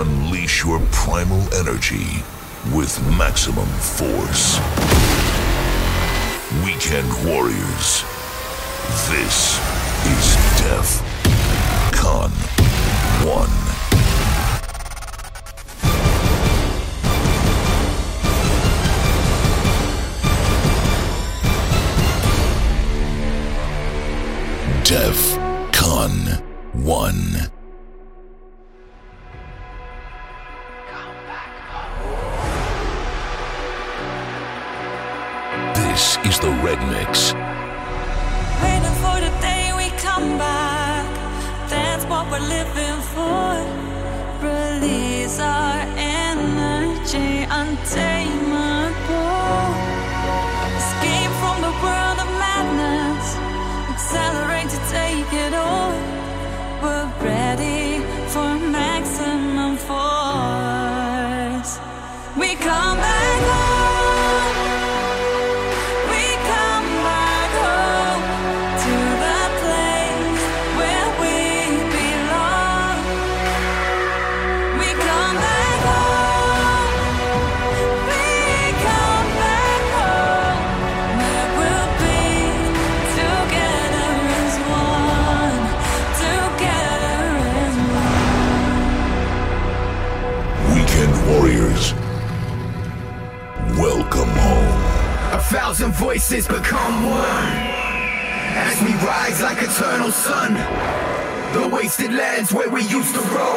unleash your primal energy with maximum force. Weekend Warriors, this is Def Con 1. DEF CON 1 voices become one as we rise like eternal sun. The wasted lands where we used to roam.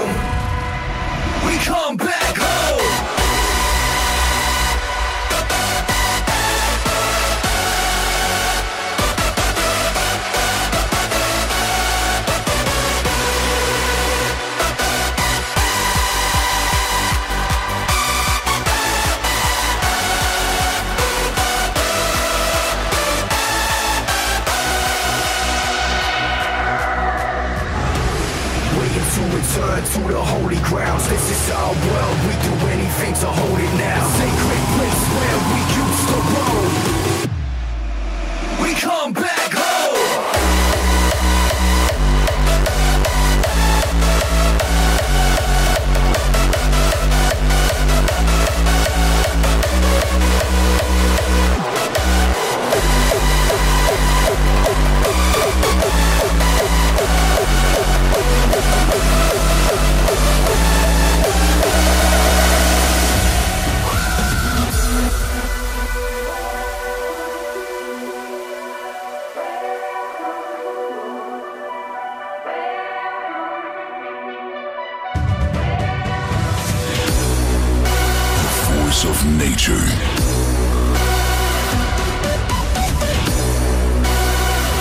of nature.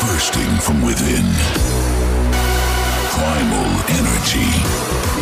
Bursting from within. Primal energy.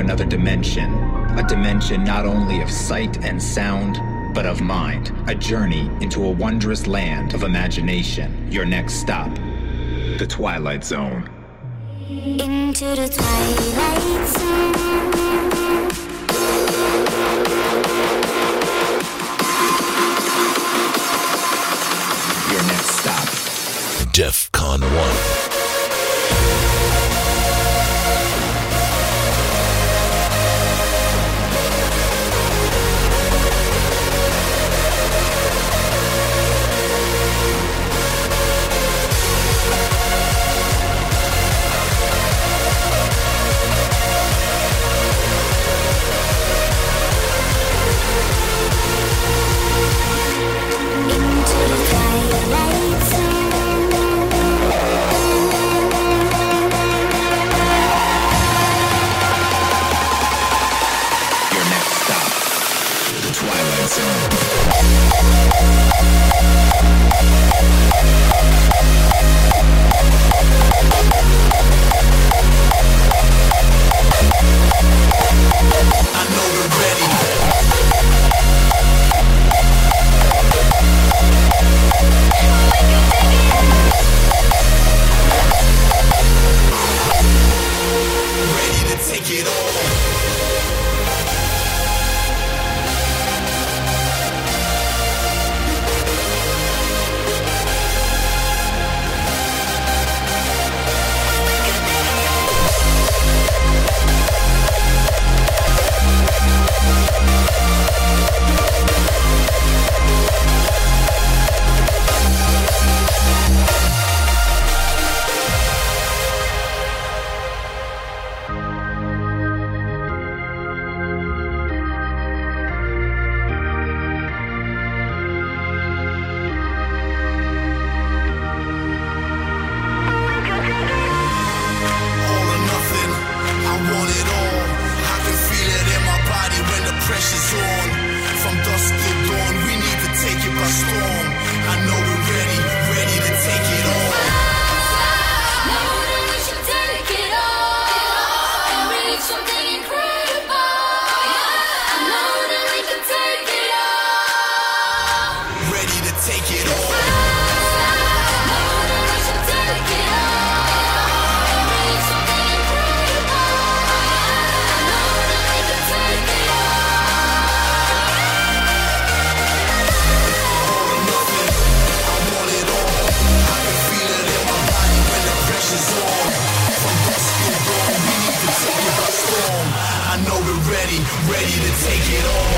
another dimension. A dimension not only of sight and sound, but of mind. A journey into a wondrous land of imagination. Your next stop, the Twilight Zone. Into the Twilight Zone. Your next stop, Defqon.1. Yeah. take it all.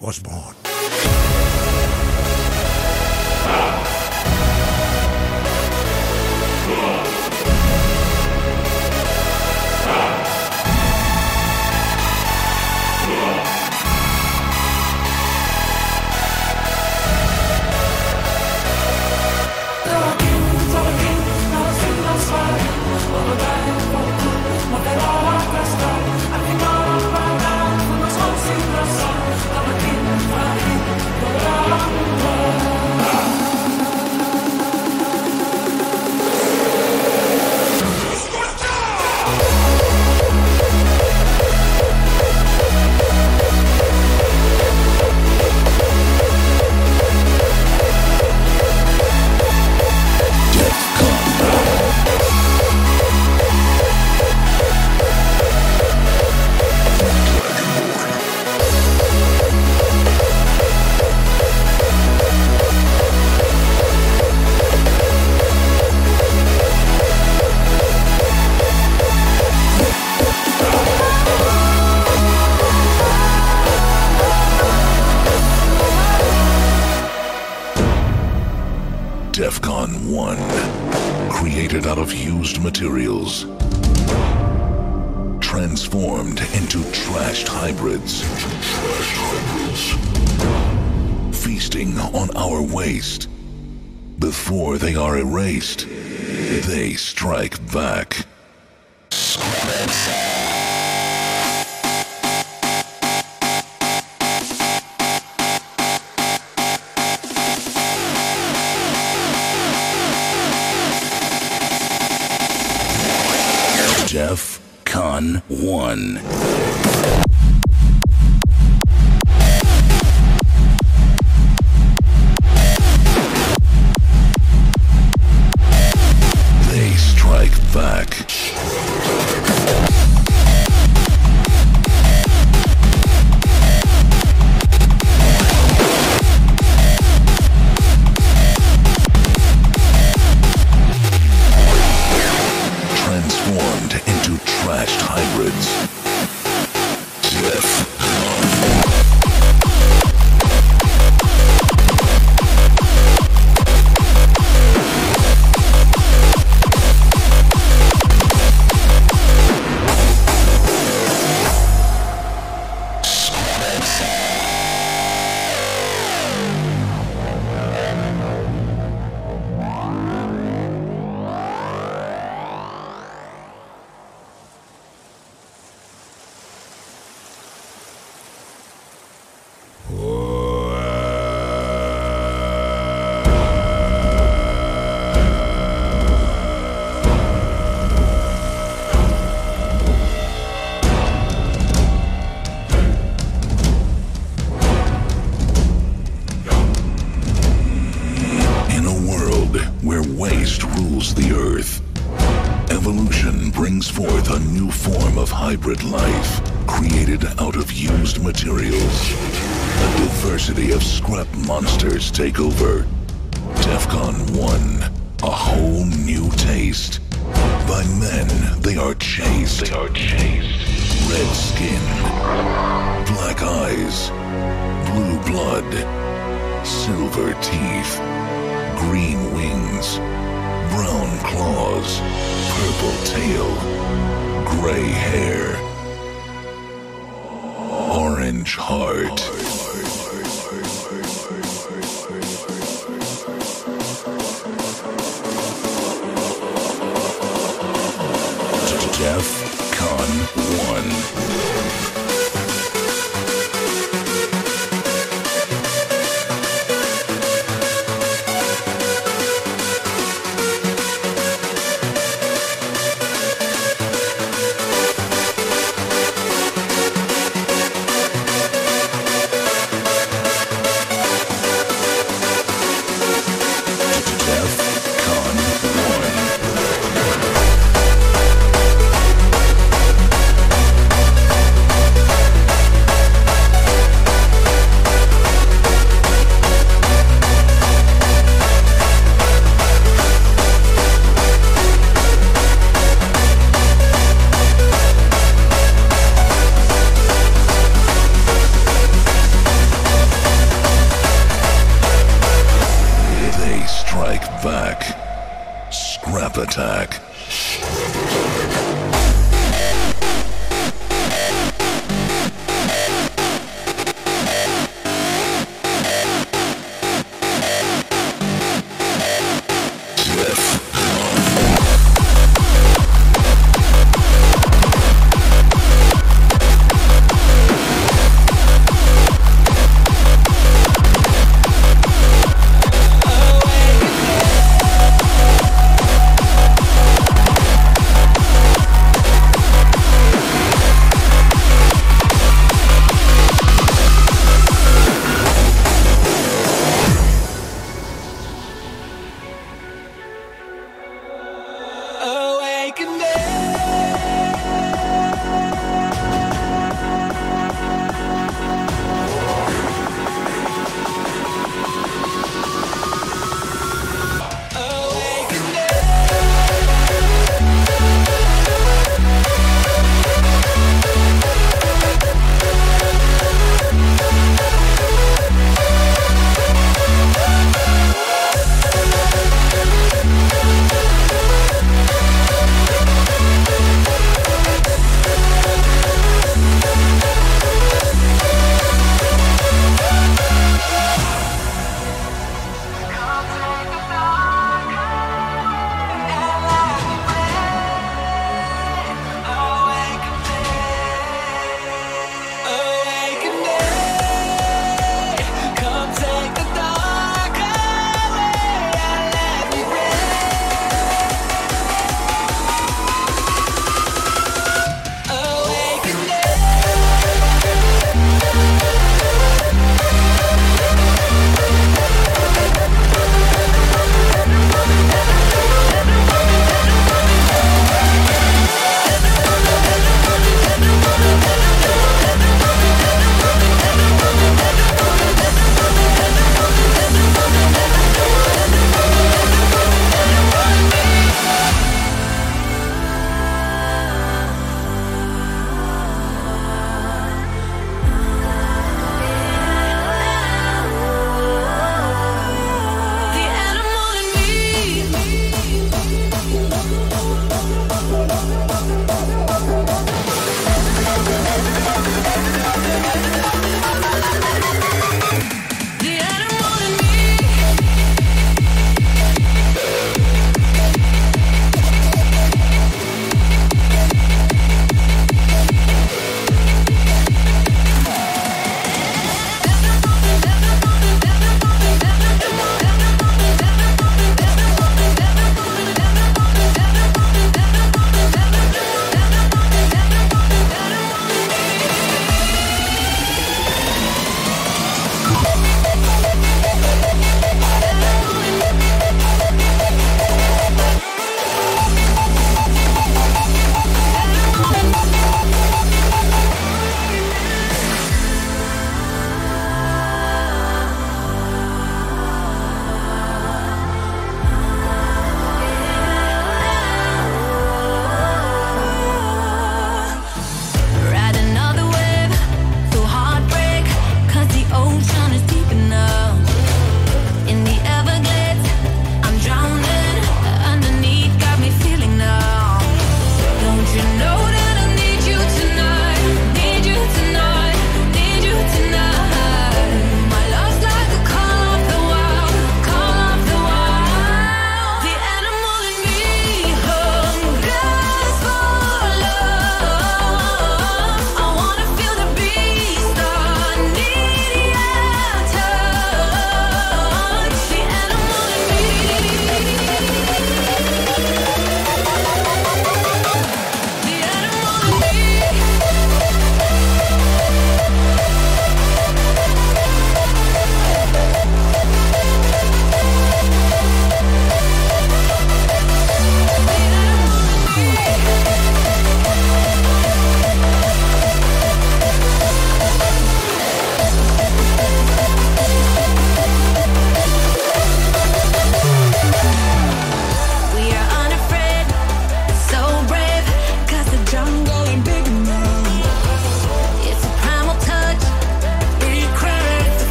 was born.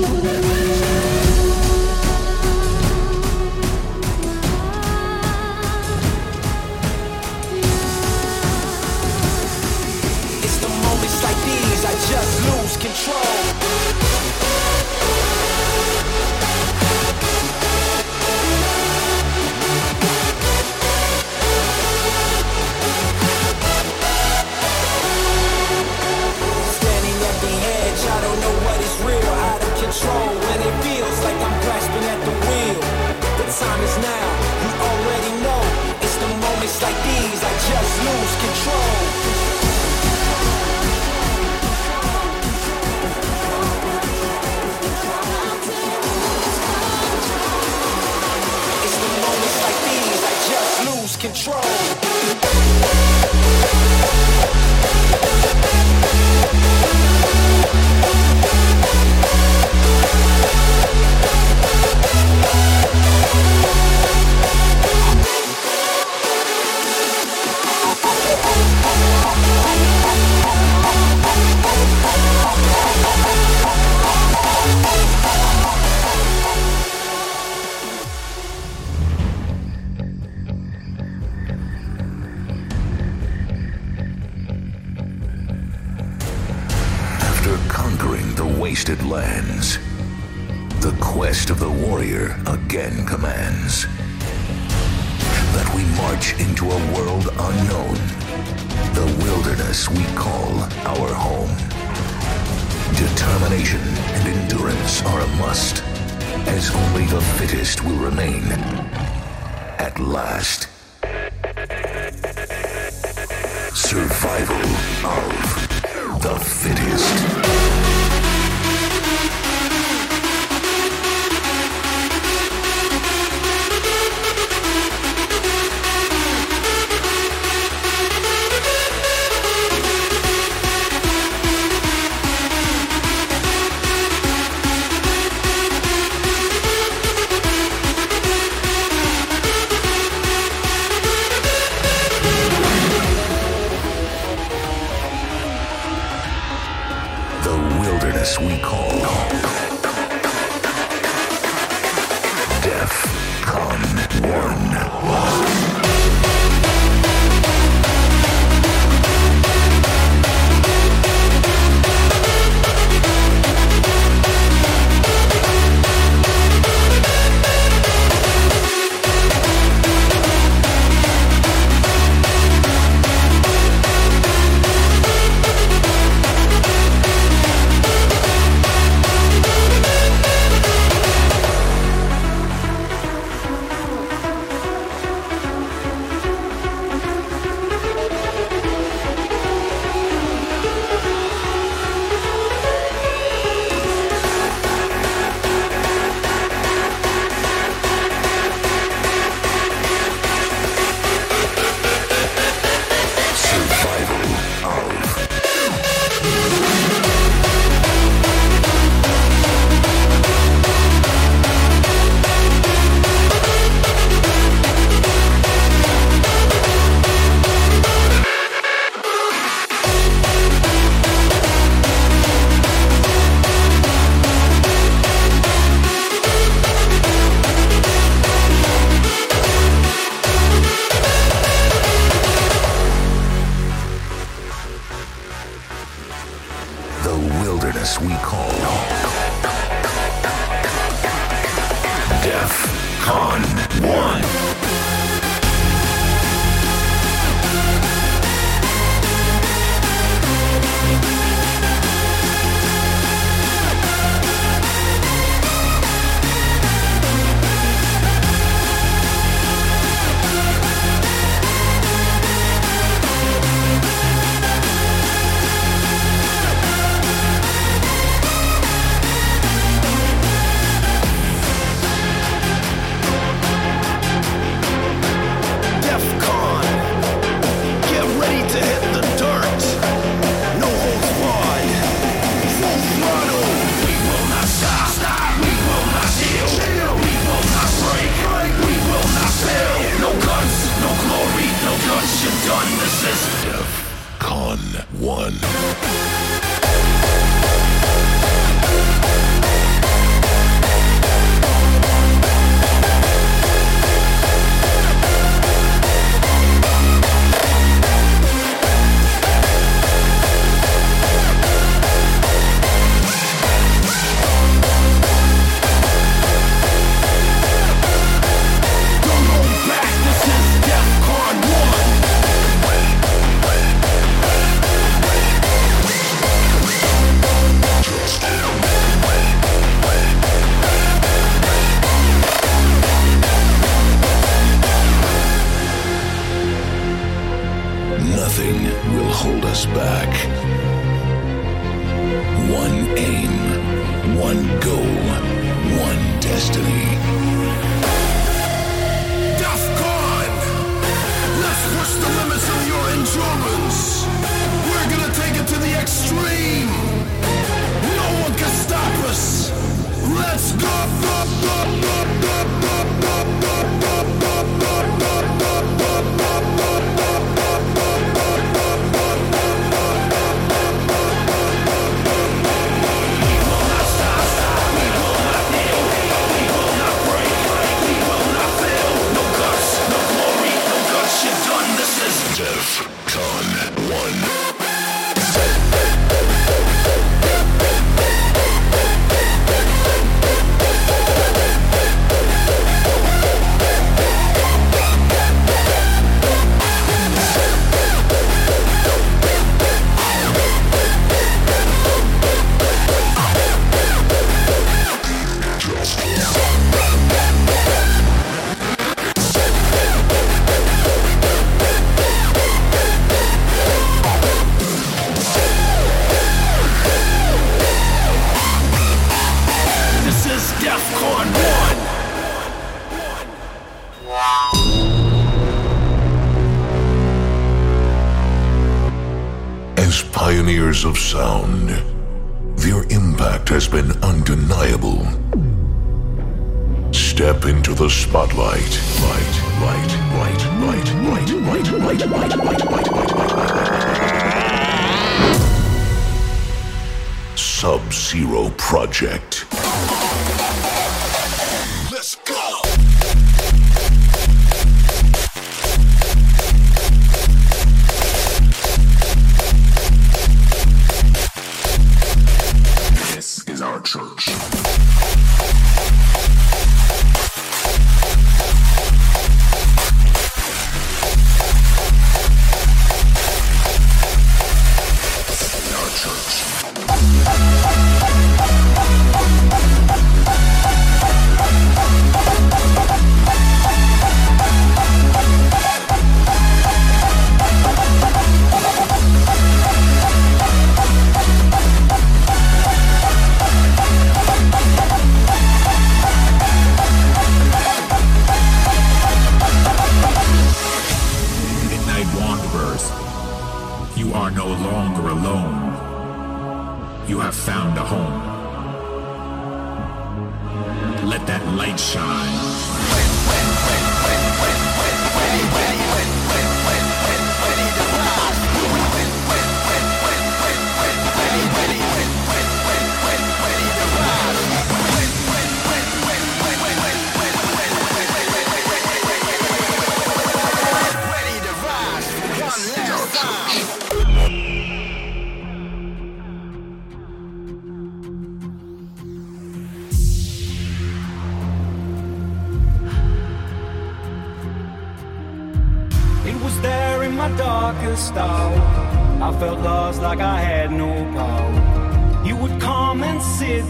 It's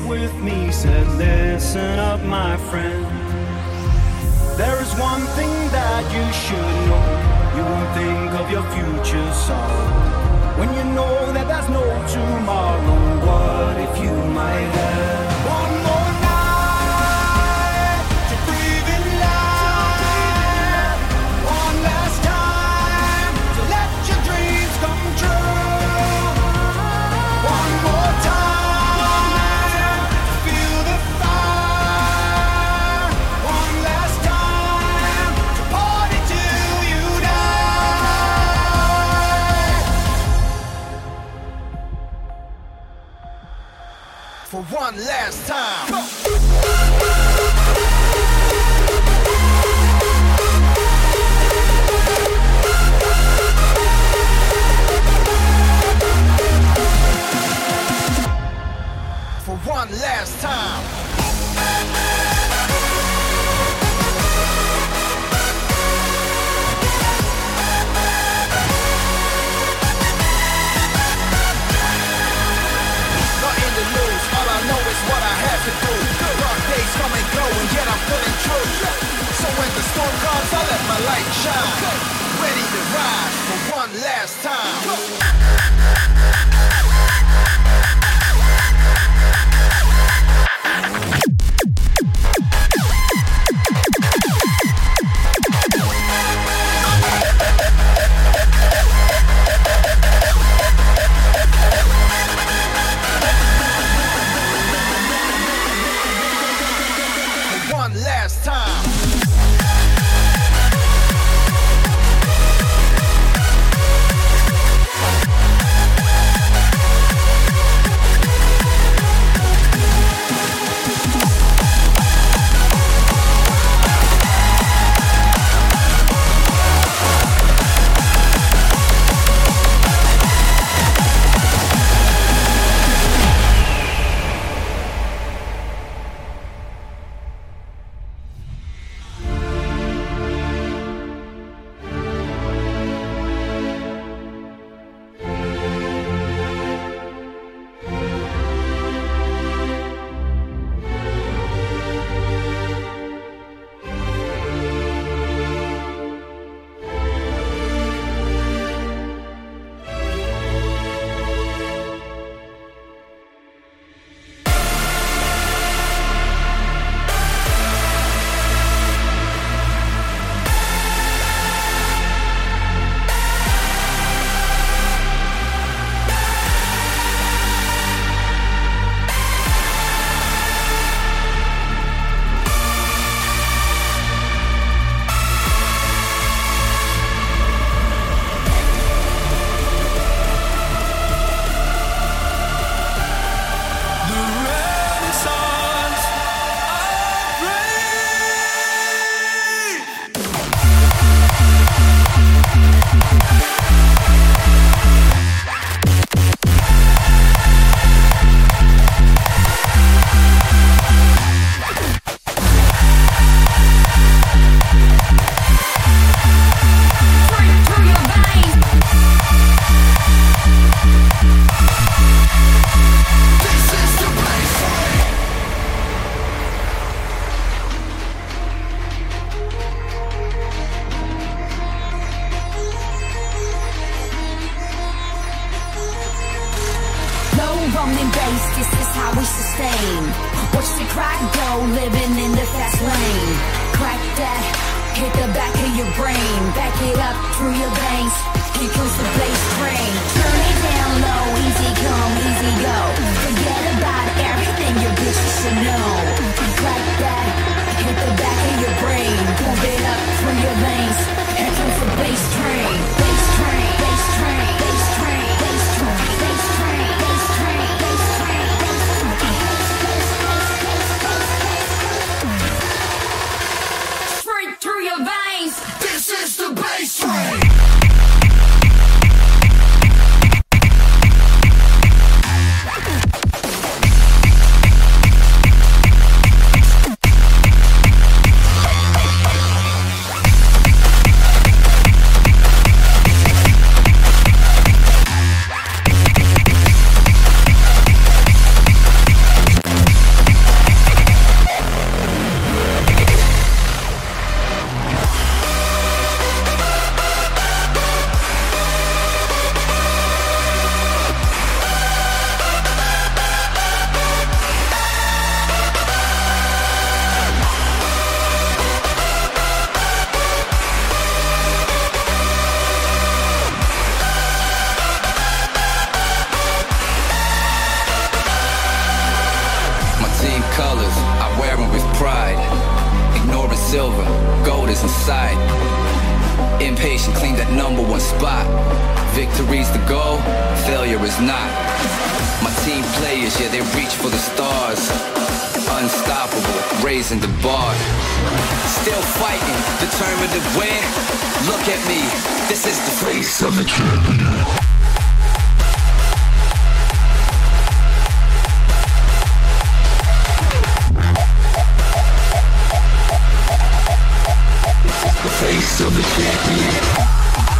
with me said, Listen up, my friend. There is one thing that you should know. You will think of your future sorrow. When you know that there's no tomorrow, what if you might have? one last time. For one last time. my light shine. Ready to rise for one last time. yeah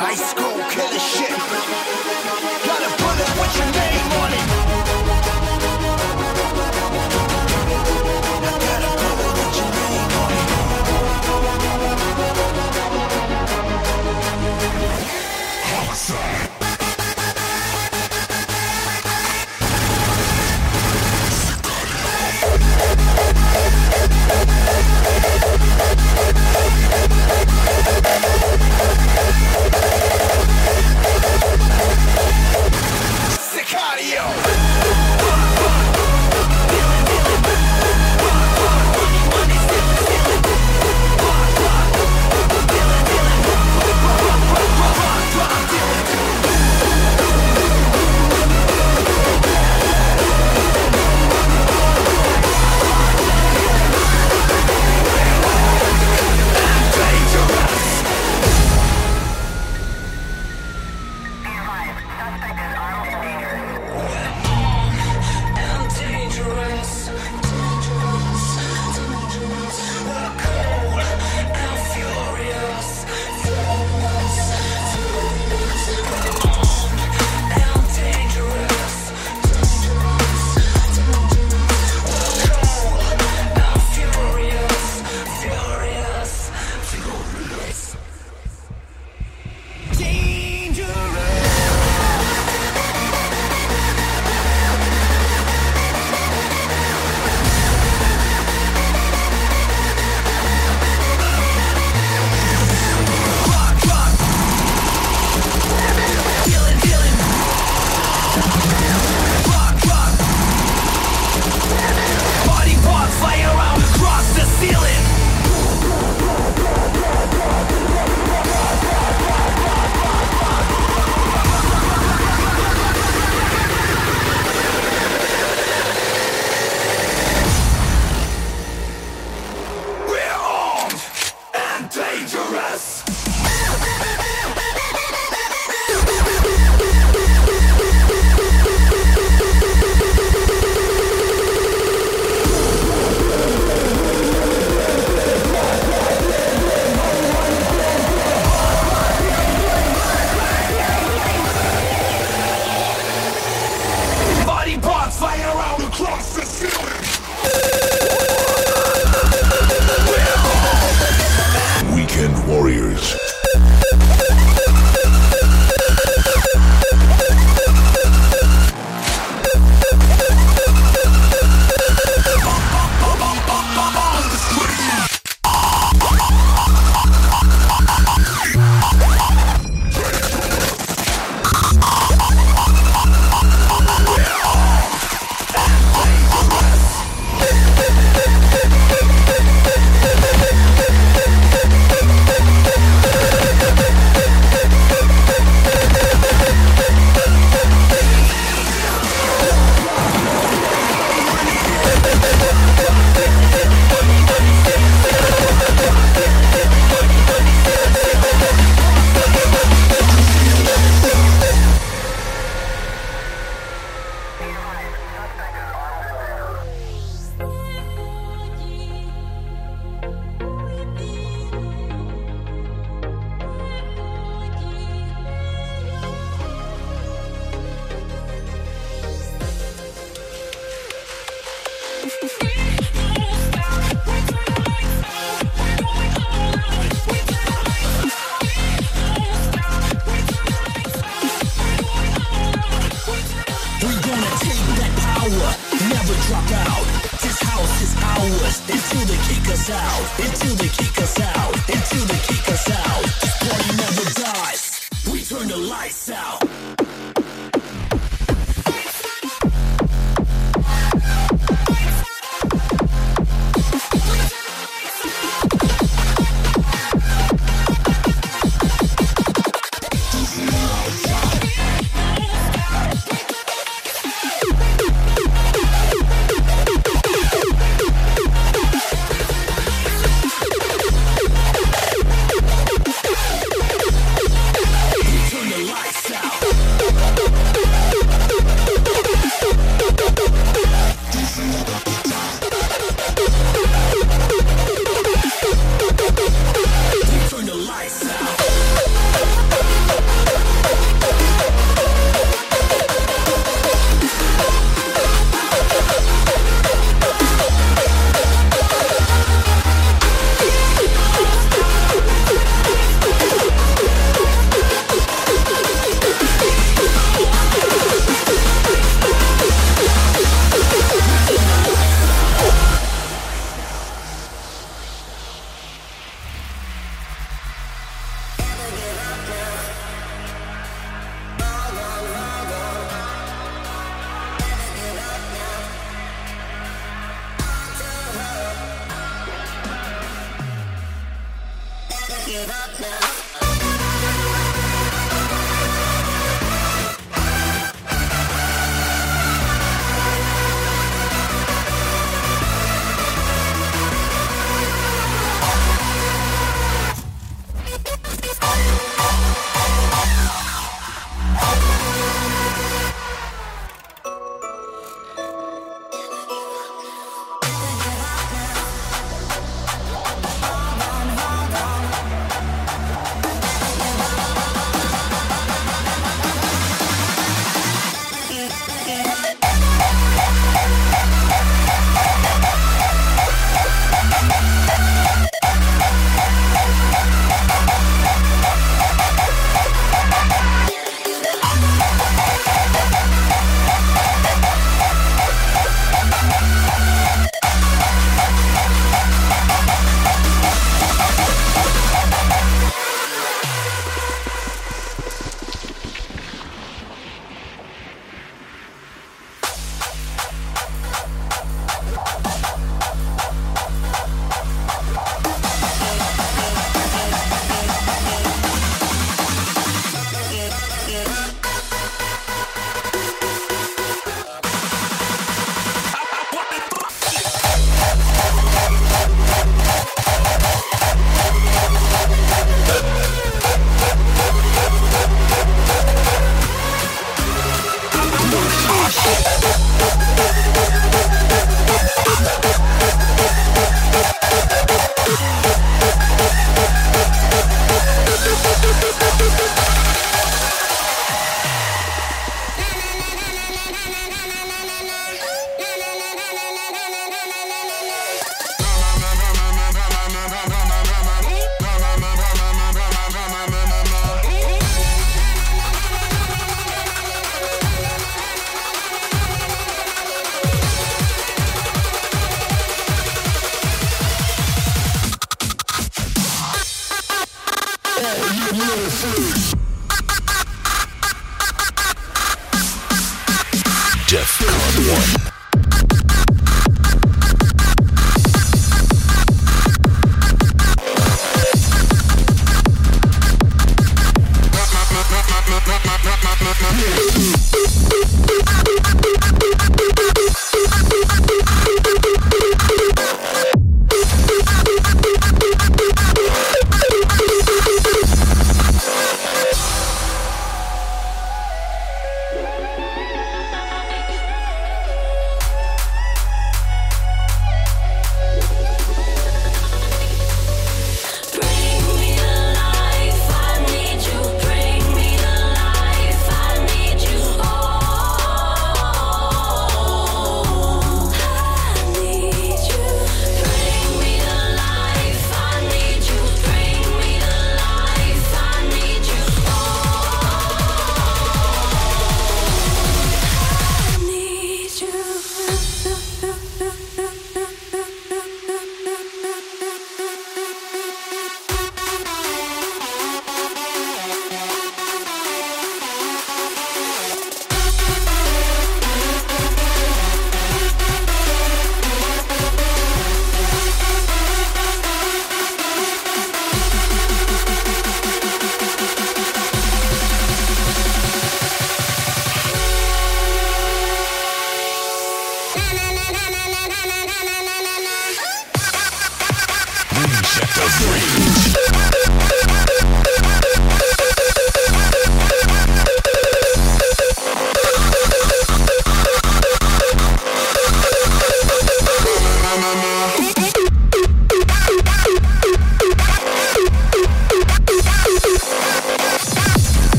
High school killer shit.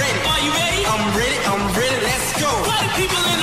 ready. Are you ready? I'm ready. I'm ready. Let's go. Party people.